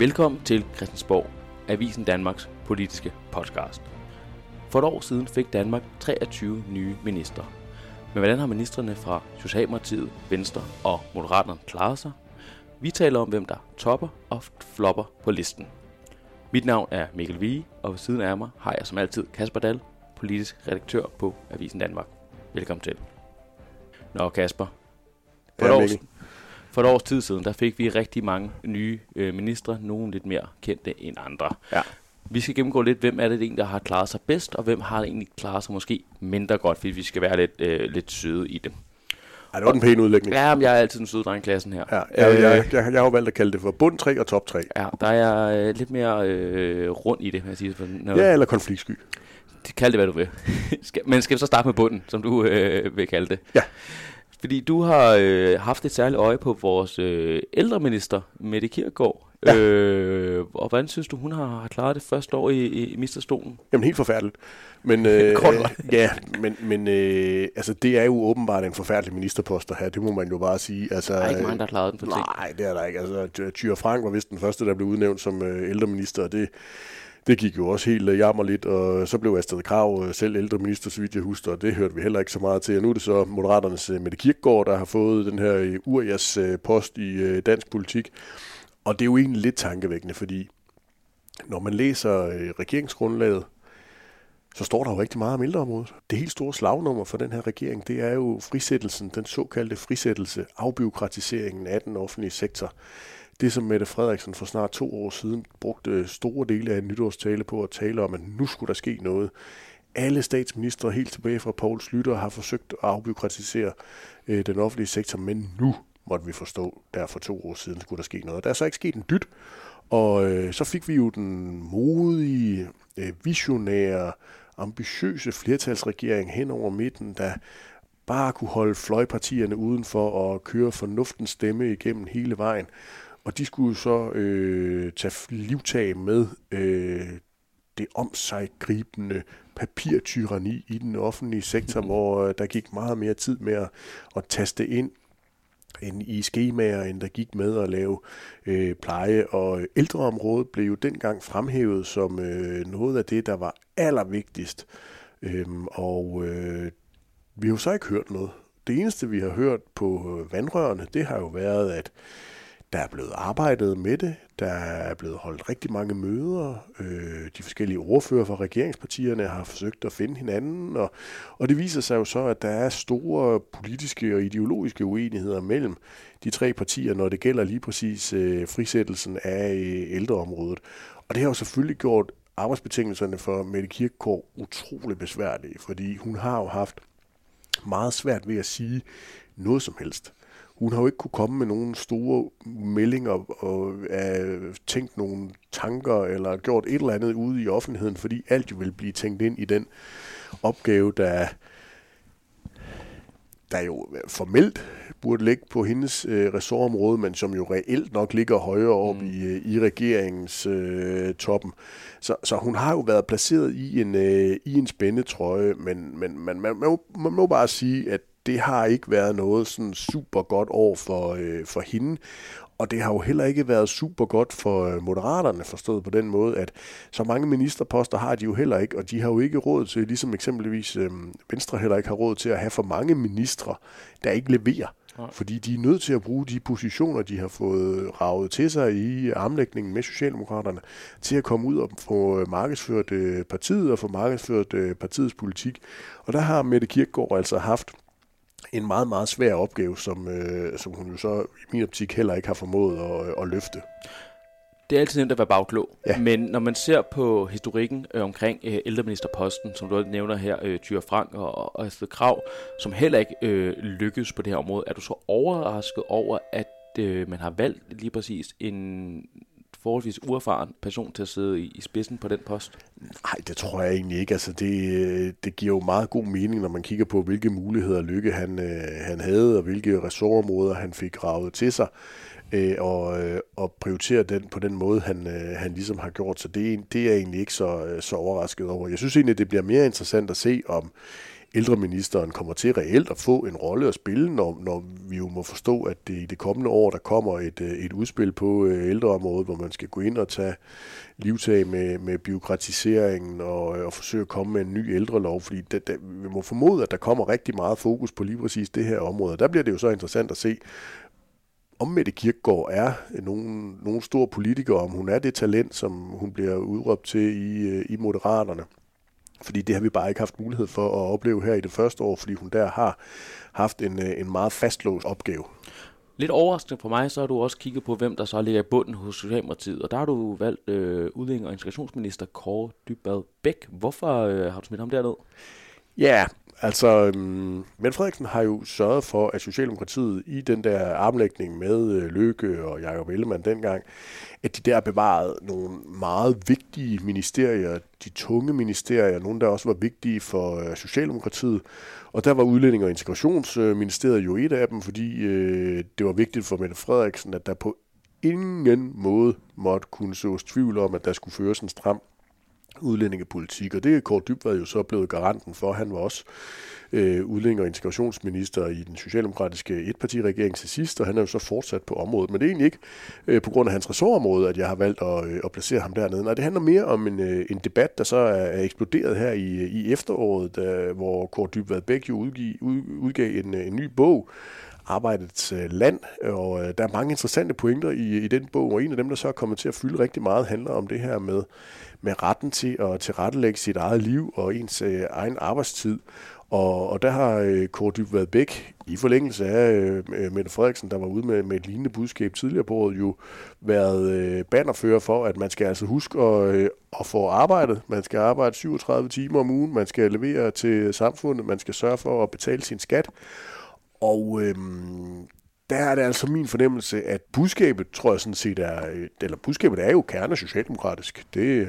Velkommen til Christiansborg, Avisen Danmarks politiske podcast. For et år siden fik Danmark 23 nye ministre. Men hvordan har ministerne fra Socialdemokratiet, Venstre og Moderaterne klaret sig? Vi taler om, hvem der topper og flopper på listen. Mit navn er Mikkel Vige, og ved siden af mig har jeg som altid Kasper Dahl, politisk redaktør på Avisen Danmark. Velkommen til. Nå Kasper, for, Ja, et, Mikkel. For et års tid siden, der fik vi rigtig mange nye øh, ministre, nogle lidt mere kendte end andre. Ja. Vi skal gennemgå lidt, hvem er det egentlig, der har klaret sig bedst, og hvem har egentlig klaret sig måske mindre godt, fordi vi skal være lidt, øh, lidt søde i det. Ej, det var den pæne udlægning. Ja, men jeg er altid den søde dreng i klassen her. Ja, jeg, jeg, jeg, jeg, jeg har jo valgt at kalde det for bund 3 og top 3. Ja, der er øh, lidt mere øh, rundt i det, vil jeg sige. Når, Ja, eller konfliktsky. Kald det, hvad du vil. Men skal vi så starte med bunden, som du øh, vil kalde det? Ja. Fordi du har øh, haft et særligt øje på vores øh, ældreminister, Mette Kirkegaard. Ja. Øh, og hvordan synes du, hun har, har klaret det første år i, i ministerstolen? Jamen helt forfærdeligt. Men, øh, ja, men, men øh, altså, det er jo åbenbart en forfærdelig ministerposter her, det må man jo bare sige. Altså, Der er ikke mange, der har klaret den på ting. Nej, det er der ikke. Altså, Tyre Frank var vist den første, der blev udnævnt som øh, ældreminister, og det, det gik jo også helt jammerligt, og så blev Astrid Krav øh, selv ældre minister, så vidt jeg husker, og det hørte vi heller ikke så meget til. Og nu er det så Moderaternes øh, Mette Kirkegaard, der har fået den her øh, Urias post i dansk politik. Og det er jo egentlig lidt tankevækkende, fordi når man læser regeringsgrundlaget, så står der jo rigtig meget om ældreområdet. Det helt store slagnummer for den her regering, det er jo frisættelsen, den såkaldte frisættelse, afbiokratiseringen af den offentlige sektor. Det, som Mette Frederiksen for snart to år siden brugte store dele af en nytårstale på at tale om, at nu skulle der ske noget. Alle statsministre helt tilbage fra Poul Slytter har forsøgt at afbyråkratisere øh, den offentlige sektor, men nu måtte vi forstå, der for to år siden skulle der ske noget. Der er så ikke sket en dyt, og øh, så fik vi jo den modige, øh, visionære, ambitiøse flertalsregering hen over midten, der bare kunne holde fløjpartierne udenfor og køre fornuftens stemme igennem hele vejen. Og de skulle så øh, tage livtag med øh, det om sig gribende papirtyranni i den offentlige sektor, hvor øh, der gik meget mere tid med at, at taste ind end i skemaer, end der gik med at lave øh, pleje. Og ældreområdet blev jo dengang fremhævet som øh, noget af det, der var allervigtigst. Øhm, og øh, vi har jo så ikke hørt noget. Det eneste, vi har hørt på øh, vandrørene, det har jo været, at der er blevet arbejdet med det. Der er blevet holdt rigtig mange møder. Øh, de forskellige ordfører fra regeringspartierne har forsøgt at finde hinanden. Og, og det viser sig jo så, at der er store politiske og ideologiske uenigheder mellem de tre partier, når det gælder lige præcis øh, frisættelsen af øh, ældreområdet. Og det har jo selvfølgelig gjort arbejdsbetingelserne for Mette Kirkegaard utrolig besværlige, fordi hun har jo haft meget svært ved at sige noget som helst. Hun har jo ikke kunne komme med nogle store meldinger og uh, tænkt nogle tanker eller gjort et eller andet ude i offentligheden, fordi alt jo vil blive tænkt ind i den opgave, der, der jo formelt burde ligge på hendes øh, ressortområde, men som jo reelt nok ligger højere op mm. i, øh, i regeringens øh, toppen. Så, så hun har jo været placeret i en, øh, i en spændetrøje, men, men man, man, man, må, man må bare sige, at det har ikke været noget sådan super godt år for, øh, for hende. Og det har jo heller ikke været super godt for øh, moderaterne, forstået på den måde, at så mange ministerposter har de jo heller ikke, og de har jo ikke råd til, ligesom eksempelvis øh, Venstre heller ikke har råd til at have for mange ministre, der ikke leverer. Fordi de er nødt til at bruge de positioner, de har fået ravet til sig i armlægningen med Socialdemokraterne, til at komme ud og få markedsført øh, partiet og få markedsført øh, partiets politik. Og der har Mette Kirkegaard altså haft en meget, meget svær opgave, som, øh, som hun jo så i min optik heller ikke har formået at, at løfte. Det er altid nemt at være bagklog, Ja. men når man ser på historikken øh, omkring øh, ældreministerposten, som du også nævner her, øh, Tyre Frank og, og Astrid Krav, som heller ikke øh, lykkes på det her område, er du så overrasket over, at øh, man har valgt lige præcis en forholdsvis uerfaren person til at sidde i, i spidsen på den post? Nej, det tror jeg egentlig ikke. Altså, det, øh, det giver jo meget god mening, når man kigger på, hvilke muligheder Lykke han, øh, han havde, og hvilke ressortområder han fik ravet til sig, øh, og, øh, og prioritere den på den måde, han, han ligesom har gjort. Så det, det er jeg egentlig ikke så, så overrasket over. Jeg synes egentlig, det bliver mere interessant at se, om ældreministeren kommer til reelt at få en rolle at spille, når, når vi jo må forstå, at det i det kommende år, der kommer et, øh, et udspil på øh, ældreområdet, hvor man skal gå ind og tage livtag med, med byråkratiseringen og, øh, og forsøge at komme med en ny ældrelov, fordi det, det, vi må formode, at der kommer rigtig meget fokus på lige præcis det her område. Der bliver det jo så interessant at se, om Mette Kirkegaard er nogen, nogen stor politiker, om hun er det talent, som hun bliver udråbt til i, i Moderaterne. Fordi det har vi bare ikke haft mulighed for at opleve her i det første år, fordi hun der har haft en, øh, en meget fastlåst opgave. Lidt overraskende for mig, så har du også kigget på, hvem der så ligger i bunden hos Socialdemokratiet. Og der har du valgt øh, udlænding- og integrationsminister Kåre Dybbad Bæk. Hvorfor øh, har du smidt ham derned? Ja, Altså, øhm, Mette Frederiksen har jo sørget for, at Socialdemokratiet i den der armlægning med øh, Løkke og Jacob Ellemann dengang, at de der bevarede nogle meget vigtige ministerier, de tunge ministerier, nogle der også var vigtige for øh, Socialdemokratiet. Og der var Udlænding- og Integrationsministeriet jo et af dem, fordi øh, det var vigtigt for Mette Frederiksen, at der på ingen måde måtte kunne sås tvivl om, at der skulle føres en stram udlændingepolitik, og det er Kåre Dybvad jo så blevet garanten for. Han var også øh, udlænding- og integrationsminister i den socialdemokratiske etpartiregering til sidst, og han er jo så fortsat på området. Men det er egentlig ikke øh, på grund af hans ressortområde, at jeg har valgt at, øh, at placere ham dernede. Nej, det handler mere om en, øh, en debat, der så er, er eksploderet her i, øh, i efteråret, da, hvor Kåre Dybvad Bæk jo udgiv, ud, udgav en, øh, en ny bog, arbejdets øh, land, og øh, der er mange interessante pointer i, i den bog, og en af dem, der så er kommet til at fylde rigtig meget, handler om det her med, med retten til at tilrettelægge sit eget liv og ens øh, egen arbejdstid. Og, og der har øh, Kåre Dybvad Bæk, i forlængelse af øh, øh, Mette Frederiksen, der var ude med, med et lignende budskab tidligere på året, jo været øh, bannerfører for, at man skal altså huske at, øh, at få arbejdet. Man skal arbejde 37 timer om ugen, man skal levere til samfundet, man skal sørge for at betale sin skat. Og øhm, der er det altså min fornemmelse, at budskabet, tror jeg sådan set er, eller budskabet er jo kerne socialdemokratisk. Det,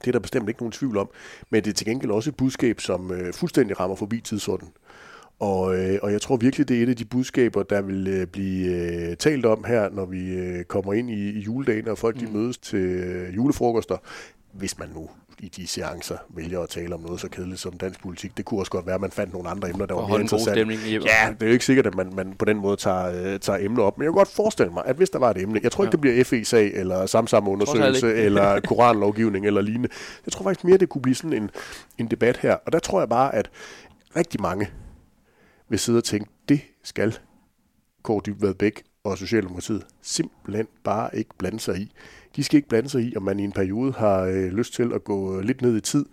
det er der bestemt ikke nogen tvivl om. Men det er til gengæld også et budskab, som øh, fuldstændig rammer forbi tidsordenen. Og, øh, og jeg tror virkelig, det er et af de budskaber, der vil øh, blive øh, talt om her, når vi øh, kommer ind i, i juledagen, og folk mm. de mødes til øh, julefrokoster, hvis man nu i de seancer vælger at tale om noget så kedeligt som dansk politik. Det kunne også godt være, at man fandt nogle andre emner, der var mere interessante. Ja, det er jo ikke sikkert, at man, man på den måde tager, øh, tager emner op. Men jeg kan godt forestille mig, at hvis der var et emne, jeg tror ikke, det bliver FE-sag, eller Samsam-undersøgelse, eller koranlovgivning, eller lignende. Jeg tror faktisk mere, det kunne blive sådan en, en debat her. Og der tror jeg bare, at rigtig mange vil sidde og tænke, det skal Kåre Dybvad Bæk og Socialdemokratiet simpelthen bare ikke blande sig i. De skal ikke blande sig i, om man i en periode har øh, lyst til at gå lidt ned i tid,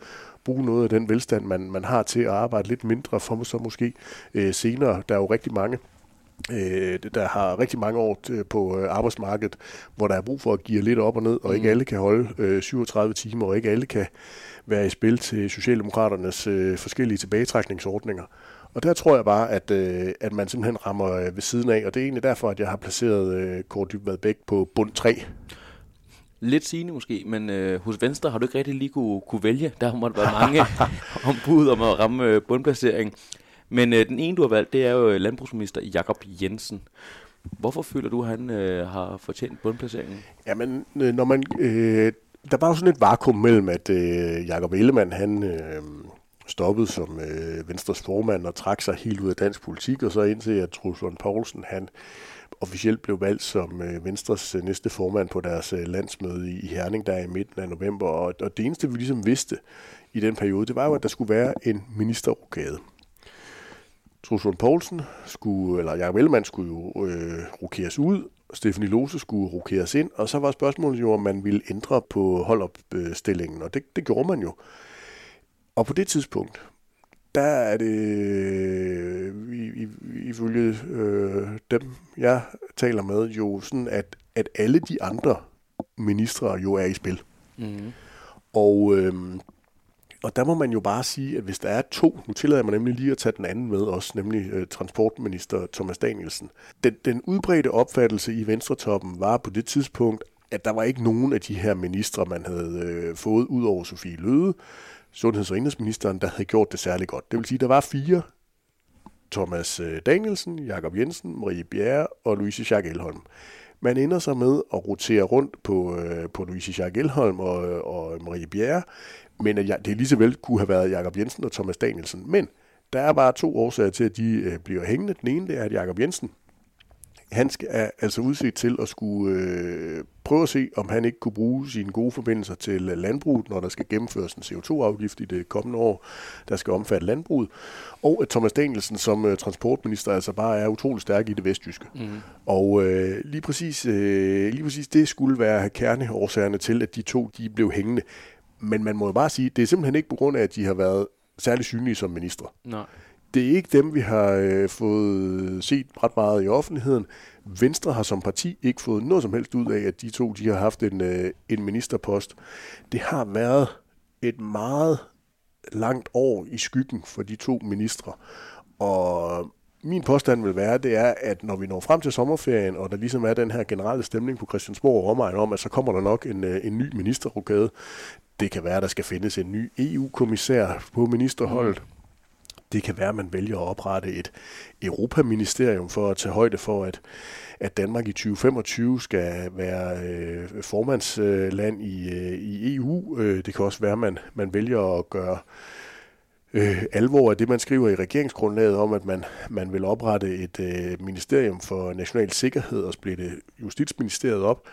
bruge noget af den velstand, man, man har til at arbejde lidt mindre, for så måske øh, senere. Der er jo rigtig mange øh, der har rigtig mange år på øh, arbejdsmarkedet, hvor der er brug for at give lidt op og ned, og mm. ikke alle kan holde øh, 37 timer, og ikke alle kan være i spil til Socialdemokraternes øh, forskellige tilbagetrækningsordninger. Og der tror jeg bare, at, øh, at man simpelthen rammer øh, ved siden af, og det er egentlig derfor, at jeg har placeret øh, Kåre Dybvad Bæk på bund 3. Lidt sigende måske, men øh, hos Venstre har du ikke rigtig lige kunne, kunne vælge. Der måtte være mange ombud om at ramme øh, bundplacering. Men øh, den ene, du har valgt, det er jo landbrugsminister Jakob Jensen. Hvorfor føler du, at han øh, har fortjent bundplaceringen? Jamen, øh, når man... Øh, der var jo sådan et vakuum mellem, at øh, Jakob Ellemann, han... Øh, stoppede som øh, Venstres formand og trak sig helt ud af dansk politik, og så indtil at Truls Lund Poulsen, han officielt blev valgt som øh, Venstres øh, næste formand på deres øh, landsmøde i, i Herning, der i midten af november. Og, og det eneste, vi ligesom vidste i den periode, det var jo, at der skulle være en ministerrokade. Truls Lund Poulsen skulle, eller Jacob Ellemann skulle jo øh, rokeres ud, Stefanie Lose skulle rokeres ind, og så var spørgsmålet jo, om man ville ændre på holdopstillingen, øh, og det, det gjorde man jo. Og på det tidspunkt, der er det i, ifølge øh, dem, jeg taler med, jo sådan, at, at alle de andre ministre jo er i spil. Mm. Og, øh, og der må man jo bare sige, at hvis der er to, nu tillader mig nemlig lige at tage den anden med også, nemlig øh, transportminister Thomas Danielsen. Den, den udbredte opfattelse i Venstretoppen var på det tidspunkt, at der var ikke nogen af de her ministre, man havde øh, fået ud over Sofie Løde, sundheds- og indrigsministeren, der havde gjort det særlig godt. Det vil sige, at der var fire. Thomas øh, Danielsen, Jakob Jensen, Marie Bjerre og Louise Jacques Elholm. Man ender så med at rotere rundt på, øh, på Louise Jacques Elholm og, og Marie Bjerre, men at det lige så vel kunne have været Jakob Jensen og Thomas Danielsen. Men der er bare to årsager til, at de øh, bliver hængende. Den ene det er, at Jakob Jensen han skal, er altså udset til at skulle øh, prøve at se, om han ikke kunne bruge sine gode forbindelser til landbruget, når der skal gennemføres en CO2-afgift i det kommende år, der skal omfatte landbruget. Og at Thomas Danielsen som øh, transportminister altså bare er utrolig stærk i det vestjyske. Mm. Og øh, lige, præcis, øh, lige præcis det skulle være kerneårsagerne til, at de to de blev hængende. Men man må jo bare sige, det er simpelthen ikke på grund af, at de har været særlig synlige som ministre. Nej det er ikke dem, vi har øh, fået øh, set ret meget i offentligheden. Venstre har som parti ikke fået noget som helst ud af, at de to de har haft en, øh, en ministerpost. Det har været et meget langt år i skyggen for de to ministre. Og min påstand vil være, det er, at når vi når frem til sommerferien, og der ligesom er den her generelle stemning på Christiansborg og omegn om, at så kommer der nok en, øh, en ny ministerrokade. Det kan være, at der skal findes en ny EU-kommissær på ministerholdet. Mm det kan være, at man vælger at oprette et Europaministerium for at tage højde for, at, at Danmark i 2025 skal være øh, formandsland i, øh, i EU. Øh, det kan også være, at man, man vælger at gøre øh, alvor af det, man skriver i regeringsgrundlaget om, at man, man vil oprette et øh, ministerium for national sikkerhed og splitte Justitsministeriet op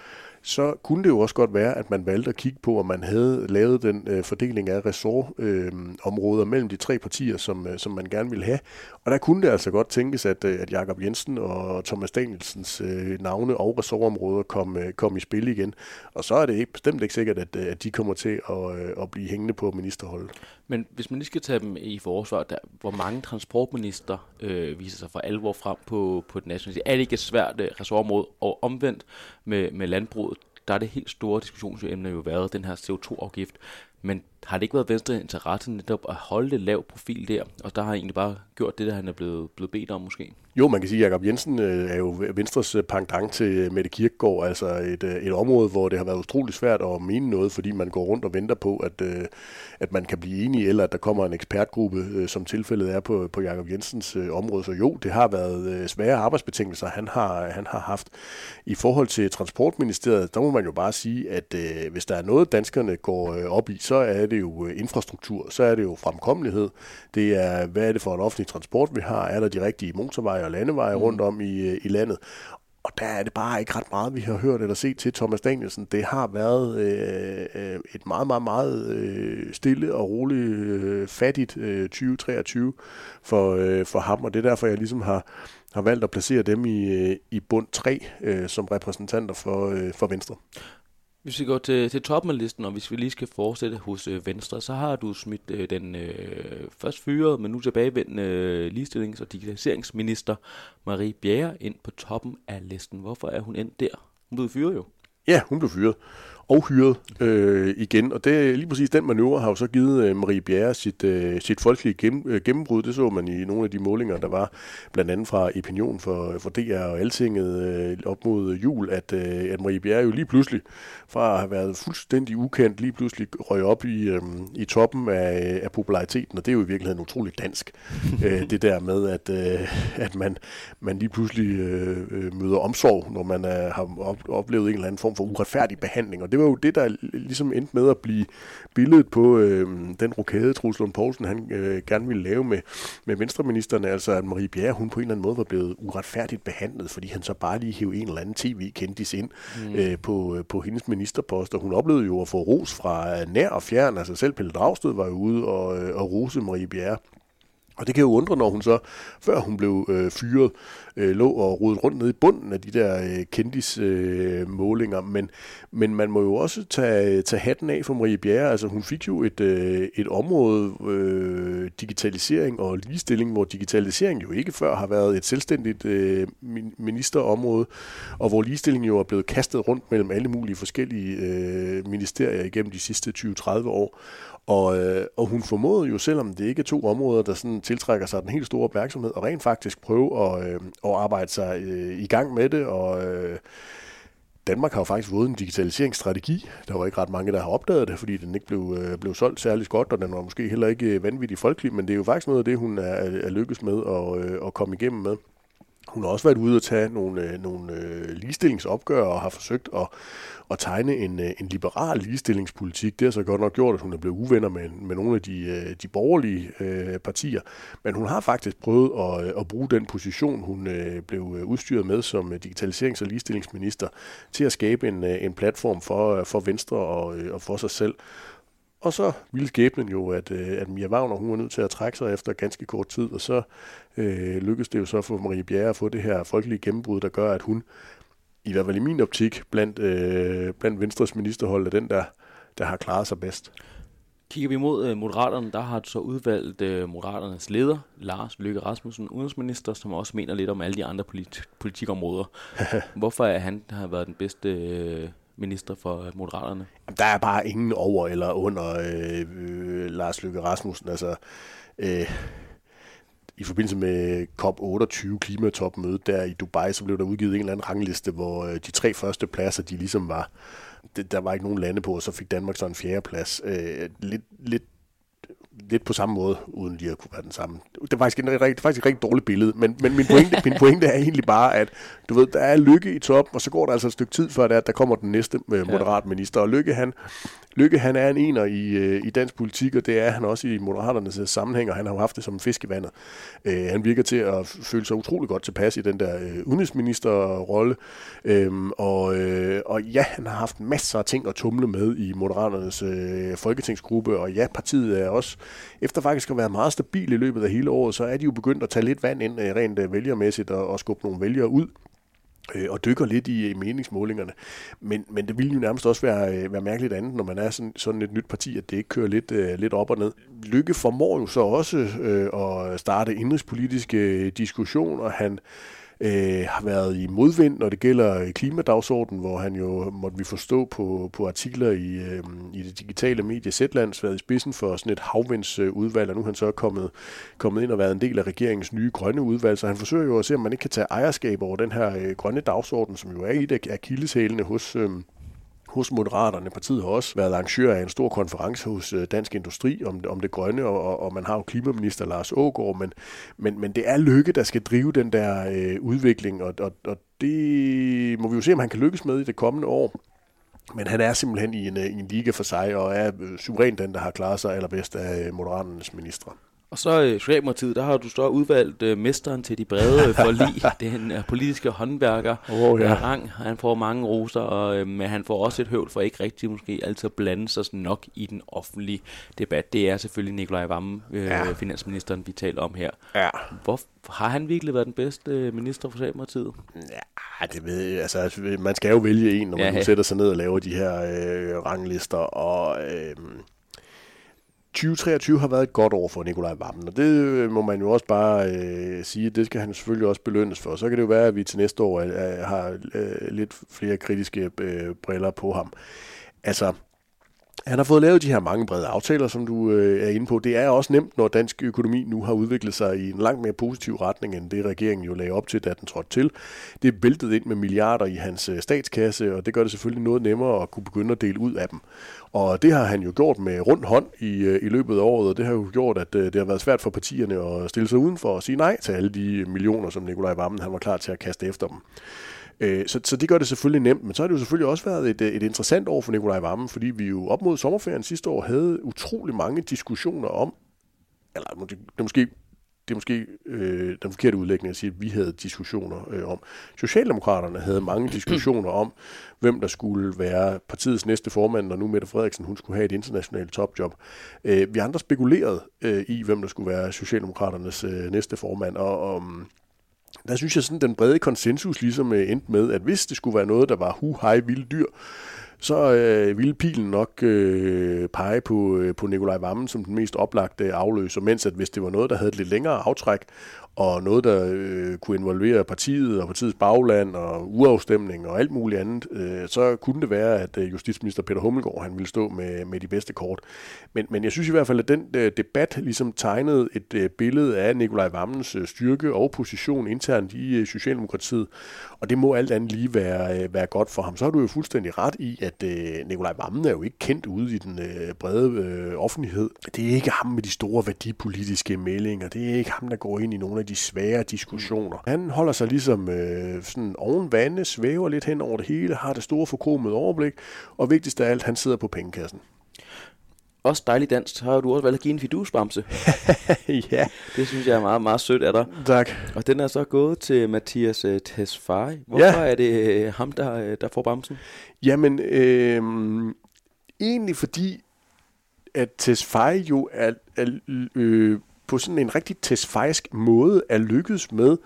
så kunne det jo også godt være, at man valgte at kigge på, om man havde lavet den øh, fordeling af ressortområder øh, mellem de tre partier, som, øh, som man gerne ville have. Og der kunne det altså godt tænkes, at, øh, at Jakob Jensen og Thomas Danielsens øh, navne og ressortområder kom, øh, kom i spil igen. Og så er det ikke, bestemt ikke sikkert, at, øh, at de kommer til at, øh, at blive hængende på ministerholdet. Men hvis man lige skal tage dem i forsvar, der, hvor mange transportminister øh, viser sig for alvor frem på, på den nationale Er det ikke et svært øh, ressortområde? Og omvendt med, med landbruget, der er det helt store diskussionsemne jo været den her CO2-afgift. Men har det ikke været Venstre interesse netop at holde det lav profil der? Og der har egentlig bare gjort det, der han er blevet, blevet bedt om måske? Jo, man kan sige, at Jacob Jensen øh, er jo Venstres øh, pangdang til øh, Mette Kirkegaard, altså et, et område, hvor det har været utrolig svært at mene noget, fordi man går rundt og venter på, at, at man kan blive enige, eller at der kommer en ekspertgruppe, som tilfældet er på, på Jacob Jensens område. Så jo, det har været svære arbejdsbetingelser, han har, han har haft. I forhold til Transportministeriet, der må man jo bare sige, at hvis der er noget, danskerne går op i, så er det jo infrastruktur, så er det jo fremkommelighed. Det er, hvad er det for en offentlig transport, vi har? Er der de rigtige motorveje og landeveje mm. rundt om i, i landet. Og der er det bare ikke ret meget, vi har hørt eller set til Thomas Danielsen. Det har været øh, øh, et meget, meget, meget øh, stille og roligt øh, fattigt øh, 2023 for, øh, for ham, og det er derfor, jeg ligesom har, har valgt at placere dem i, øh, i bund 3 øh, som repræsentanter for, øh, for Venstre. Hvis vi går til, til toppen af listen, og hvis vi lige skal fortsætte hos øh, Venstre, så har du smidt øh, den øh, først fyrede, men nu tilbagevendende øh, ligestillings- og digitaliseringsminister Marie Bjerre ind på toppen af listen. Hvorfor er hun endt der? Hun blev fyret jo. Ja, hun blev fyret og hyret øh, igen. Og det, lige præcis den manøvre har jo så givet øh, Marie Bjerre sit, øh, sit folkelige gennem, øh, gennembrud. Det så man i nogle af de målinger, der var blandt andet fra Opinion for, for DR og Altinget øh, op mod jul, at, øh, at Marie Bjerre jo lige pludselig, fra at have været fuldstændig ukendt, lige pludselig røg op i, øh, i toppen af, af populariteten, og det er jo i virkeligheden utroligt dansk. øh, det der med, at, øh, at man, man lige pludselig øh, øh møder omsorg, når man øh, har oplevet en eller anden form for uretfærdig behandling, og det det var jo det, der ligesom endte med at blive billedet på øh, den rokade, Truls Lund Poulsen, han øh, gerne ville lave med, med venstreministerne, altså at Marie Bjerre, hun på en eller anden måde var blevet uretfærdigt behandlet, fordi han så bare lige hævde en eller anden tv-kendis ind mm. øh, på, øh, på hendes ministerpost, og hun oplevede jo at få ros fra nær og fjern, altså selv Pelle Dragsted var jo ude og, øh, og rose Marie Bjerre. Og det kan jo undre, når hun så, før hun blev øh, fyret, øh, lå og rodede rundt nede i bunden af de der øh, kendis-målinger. Øh, men, men man må jo også tage, tage hatten af for Marie Bjerre. Altså hun fik jo et, øh, et område, øh, digitalisering og ligestilling, hvor digitalisering jo ikke før har været et selvstændigt øh, ministerområde, og hvor ligestilling jo er blevet kastet rundt mellem alle mulige forskellige øh, ministerier igennem de sidste 20-30 år. Og, øh, og hun formåede jo, selvom det ikke er to områder, der sådan tiltrækker sig den helt store opmærksomhed, og rent faktisk prøve at, øh, at arbejde sig øh, i gang med det. Og øh, Danmark har jo faktisk fået en digitaliseringsstrategi. Der var ikke ret mange, der har opdaget det, fordi den ikke blev, øh, blev solgt særlig godt, og den var måske heller ikke øh, vanvittig folkelig, men det er jo faktisk noget af det, hun er, er lykkes med at, øh, at komme igennem med. Hun har også været ude og tage nogle, øh, nogle øh, ligestillingsopgør og har forsøgt at, at tegne en, øh, en liberal ligestillingspolitik. Det har så godt nok gjort, at hun er blevet uvenner med, med nogle af de, de borgerlige øh, partier. Men hun har faktisk prøvet at, at bruge den position, hun øh, blev udstyret med som digitaliserings- og ligestillingsminister, til at skabe en, en platform for, for Venstre og, og for sig selv. Og så ville skæbnen jo, at, at Mia Wagner hun var nødt til at trække sig efter ganske kort tid, og så øh, lykkedes det jo så for Marie Bjerre at få det her folkelige gennembrud, der gør, at hun i hvert fald i min optik, blandt, øh, blandt Venstres ministerhold, er den, der, der har klaret sig bedst. Kigger vi mod øh, Moderaterne, der har du så udvalgt øh, Moderaternes leder, Lars Løkke Rasmussen, udenrigsminister, som også mener lidt om alle de andre politi- politikområder. Hvorfor er han har været den bedste øh, minister for øh, Moderaterne? Der er bare ingen over eller under øh, øh, Lars Løkke Rasmussen. Altså, øh, i forbindelse med COP28 klimatopmødet der i Dubai, så blev der udgivet en eller anden rangliste, hvor øh, de tre første pladser, de ligesom var, det, der var ikke nogen lande på, og så fik Danmark så en fjerde plads. Øh, lidt, lidt lidt på samme måde, uden lige at kunne være den samme. Det er faktisk, en, det er faktisk et rigtig dårligt billede, men, men min, pointe, min pointe er egentlig bare, at du ved, der er Lykke i top, og så går der altså et stykke tid før, der, der kommer den næste øh, moderat minister, og Lykke han, Lykke, han er en ener i, øh, i dansk politik, og det er han også i Moderaternes øh, sammenhæng, og han har jo haft det som en fisk i vandet. Øh, han virker til at føle sig utrolig godt tilpas i den der øh, udenrigsministerrolle, øh, og, øh, og ja, han har haft masser af ting at tumle med i Moderaternes øh, folketingsgruppe, og ja, partiet er også, efter faktisk at være meget stabil i løbet af hele året, så er de jo begyndt at tage lidt vand ind øh, rent øh, vælgermæssigt og, og skubbe nogle vælgere ud øh, og dykker lidt i, i meningsmålingerne. Men, men det ville jo nærmest også være, være mærkeligt andet, når man er sådan, sådan et nyt parti, at det ikke kører lidt, øh, lidt op og ned. Lykke formår jo så også øh, at starte indrigspolitiske diskussioner. Han øh, har været i modvind, når det gælder øh, klimadagsordenen, hvor han jo, måtte vi forstå på, på artikler i, øh, i det digitale medie Zetlands, været i spidsen for sådan et havvindsudvalg, og nu er han så kommet, kommet ind og været en del af regeringens nye grønne udvalg, så han forsøger jo at se, om man ikke kan tage ejerskab over den her øh, grønne dagsorden, som jo er et af akilleshælene hos, øh, hos Moderaterne. Partiet har også været arrangør af en stor konference hos øh, Dansk Industri om, om det grønne, og, og man har jo klimaminister Lars Ågaard, men, men, men det er Lykke, der skal drive den der øh, udvikling, og, og, og det må vi jo se, om han kan lykkes med i det kommende år. Men han er simpelthen i en, øh, en liga for sig, og er øh, suveræn den, der har klaret sig allerbedst af Moderaternes ministre. Og så i øh, Socialdemokratiet, der har du så udvalgt øh, mesteren til de brede forlig, den øh, politiske håndværker, oh, ja. Rang. Han får mange roser, og, øh, men han får også et høvl for ikke rigtig måske altid at blande sig nok i den offentlige debat. Det er selvfølgelig Nikolaj Vammen, øh, ja. finansministeren, vi taler om her. Ja. Hvor, har han virkelig været den bedste øh, minister for Socialdemokratiet? Ja, det ved jeg. Altså, man skal jo vælge en, når man ja, sætter sig ned og laver de her øh, ranglister, og... Øh, 2023 har været et godt år for Nikolaj Vammen, og det øh, må man jo også bare øh, sige, det skal han selvfølgelig også belønnes for. Så kan det jo være, at vi til næste år øh, har øh, lidt flere kritiske øh, briller på ham. Altså, han har fået lavet de her mange brede aftaler, som du øh, er inde på. Det er også nemt, når dansk økonomi nu har udviklet sig i en langt mere positiv retning, end det regeringen jo lagde op til, da den trådte til. Det er væltet ind med milliarder i hans øh, statskasse, og det gør det selvfølgelig noget nemmere at kunne begynde at dele ud af dem. Og det har han jo gjort med rund hånd i, øh, i løbet af året, og det har jo gjort, at øh, det har været svært for partierne at stille sig udenfor og sige nej til alle de millioner, som Nikolaj Vammen han var klar til at kaste efter dem. Øh, så, så det gør det selvfølgelig nemt, men så har det jo selvfølgelig også været et, et interessant år for Nikolaj Vammen, fordi vi jo op mod sommerferien sidste år havde utrolig mange diskussioner om, eller det, det er måske det er måske øh, den forkerte udlægning at sige, at vi havde diskussioner øh, om. Socialdemokraterne havde mange diskussioner om, hvem der skulle være partiets næste formand, når nu Mette Frederiksen hun skulle have et internationalt topjob. Øh, vi andre spekulerede øh, i, hvem der skulle være Socialdemokraternes øh, næste formand, og, og der synes jeg sådan, den brede konsensus ligesom øh, endte med, at hvis det skulle være noget, der var hu hej vilde dyr, så øh, ville pilen nok øh, pege på, øh, på Nikolaj Vammen som den mest oplagte afløser, mens at hvis det var noget, der havde et lidt længere aftræk, og noget, der øh, kunne involvere partiet og partiets bagland og uafstemning og alt muligt andet, øh, så kunne det være, at øh, justitsminister Peter Hummelgaard han ville stå med, med de bedste kort. Men, men jeg synes i hvert fald, at den øh, debat ligesom tegnede et øh, billede af Nikolaj Vammens øh, styrke og position internt i øh, Socialdemokratiet, og det må alt andet lige være, øh, være godt for ham. Så har du jo fuldstændig ret i, at øh, Nikolaj Vammen er jo ikke kendt ude i den øh, brede øh, offentlighed. Det er ikke ham med de store værdipolitiske meldinger. Det er ikke ham, der går ind i nogle af de svære diskussioner. Han holder sig ligesom øh, sådan oven vande, svæver lidt hen over det hele, har det store forkromede overblik, og vigtigst af alt, han sidder på pengekassen. Også dejligt dansk. Har du også valgt at give en fidusbamse? ja. Det synes jeg er meget, meget sødt af dig. Tak. Og den er så gået til Mathias uh, Tesfaye. Hvorfor Ja. er det uh, ham, der, uh, der får bamsen? Jamen, øh, egentlig fordi, at Tesfaye jo er, er øh, på sådan en rigtig tesfajsk måde er lykkedes med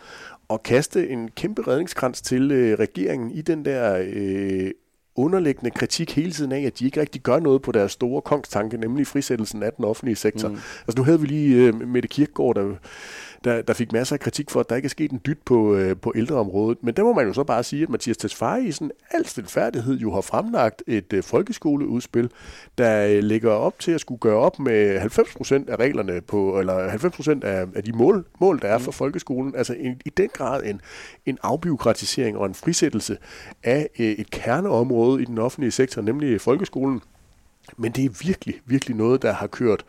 at kaste en kæmpe redningskrans til øh, regeringen i den der øh, underliggende kritik hele tiden af, at de ikke rigtig gør noget på deres store kongstanke, nemlig frisættelsen af den offentlige sektor. Mm. Altså nu havde vi lige øh, Mette Kirkegaard, der, der, der fik masser af kritik for, at der ikke er sket en dyt på, øh, på ældreområdet. Men der må man jo så bare sige, at Mathias Tesfaye i sådan al stilfærdighed jo har fremlagt et øh, folkeskoleudspil, der øh, lægger op til at skulle gøre op med 90% af reglerne på, eller 90% af, af de mål, mål, der er for folkeskolen. Altså en, i den grad en, en afbiokratisering og en frisættelse af øh, et kerneområde i den offentlige sektor, nemlig folkeskolen. Men det er virkelig, virkelig noget, der har kørt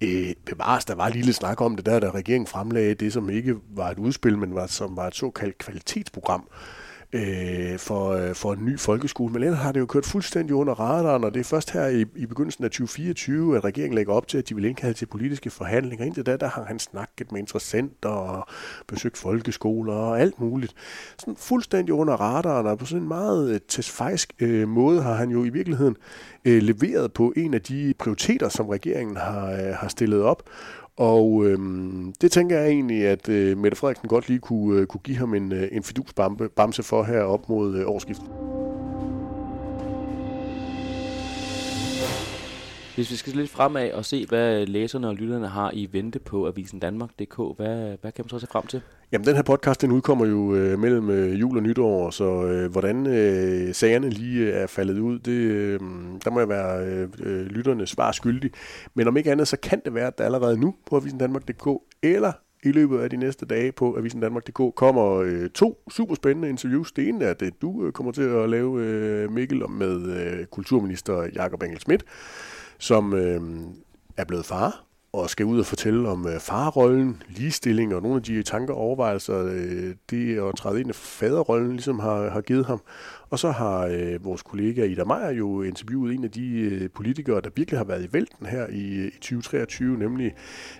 øh, bevares. Der var en lille snak om det der, da regeringen fremlagde det, som ikke var et udspil, men var, som var et såkaldt kvalitetsprogram øh, for, øh, for en ny folkeskole. Men ellers har det jo kørt fuldstændig under radaren, og det er først her i, i begyndelsen af 2024, at regeringen lægger op til, at de vil indkalde til politiske forhandlinger. Indtil da, der har han snakket med interessenter og besøgt folkeskoler og alt muligt. Sådan fuldstændig under radaren, og på sådan en meget øh, øh, måde har han jo i virkeligheden øh, leveret på en af de prioriteter, som regeringen har, øh, har stillet op. Og øhm, det tænker jeg egentlig, at øh, Mette Frederiksen godt lige kunne, øh, kunne give ham en, øh, en fidusbamse for her op mod øh, årsskiftet. Hvis vi skal lidt fremad og se, hvad læserne og lytterne har i vente på Avisen Danmark.dk, hvad, hvad kan man så se frem til? Jamen, den her podcast, den udkommer jo øh, mellem øh, jul og nytår, så øh, hvordan øh, sagerne lige øh, er faldet ud, det, øh, der må jeg være øh, øh lytterne svar skyldig. Men om ikke andet, så kan det være, at der allerede nu på Avisen Danmark.dk eller i løbet af de næste dage på Avisen Danmark.dk kommer øh, to super spændende interviews. Det ene er det, du øh, kommer til at lave, øh, Mikkel, med øh, kulturminister Jakob Engel Schmidt, som øh, er blevet far, og skal ud og fortælle om øh, farrollen, ligestilling og nogle af de tanker og overvejelser, øh, det at træde ind i faderrollen ligesom har, har givet ham. Og så har øh, vores kollega Ida Meier jo interviewet en af de øh, politikere, der virkelig har været i vælten her i, øh, i 2023, nemlig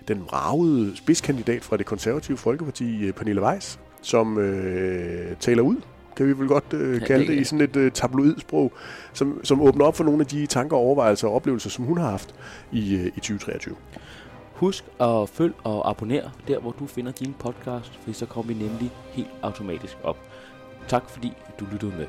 den ragede spidskandidat fra det konservative Folkeparti, øh, Pernille Weiss, som øh, taler ud kan vi vel godt øh, Ja, kalde det- det, i sådan et øh, tabloidsprog, som, som åbner op for nogle af de tanker, overvejelser og oplevelser, som hun har haft i, øh, i 2023. Husk at følg og abonner der, hvor du finder din podcast, for så kommer vi nemlig helt automatisk op. Tak fordi du lyttede med.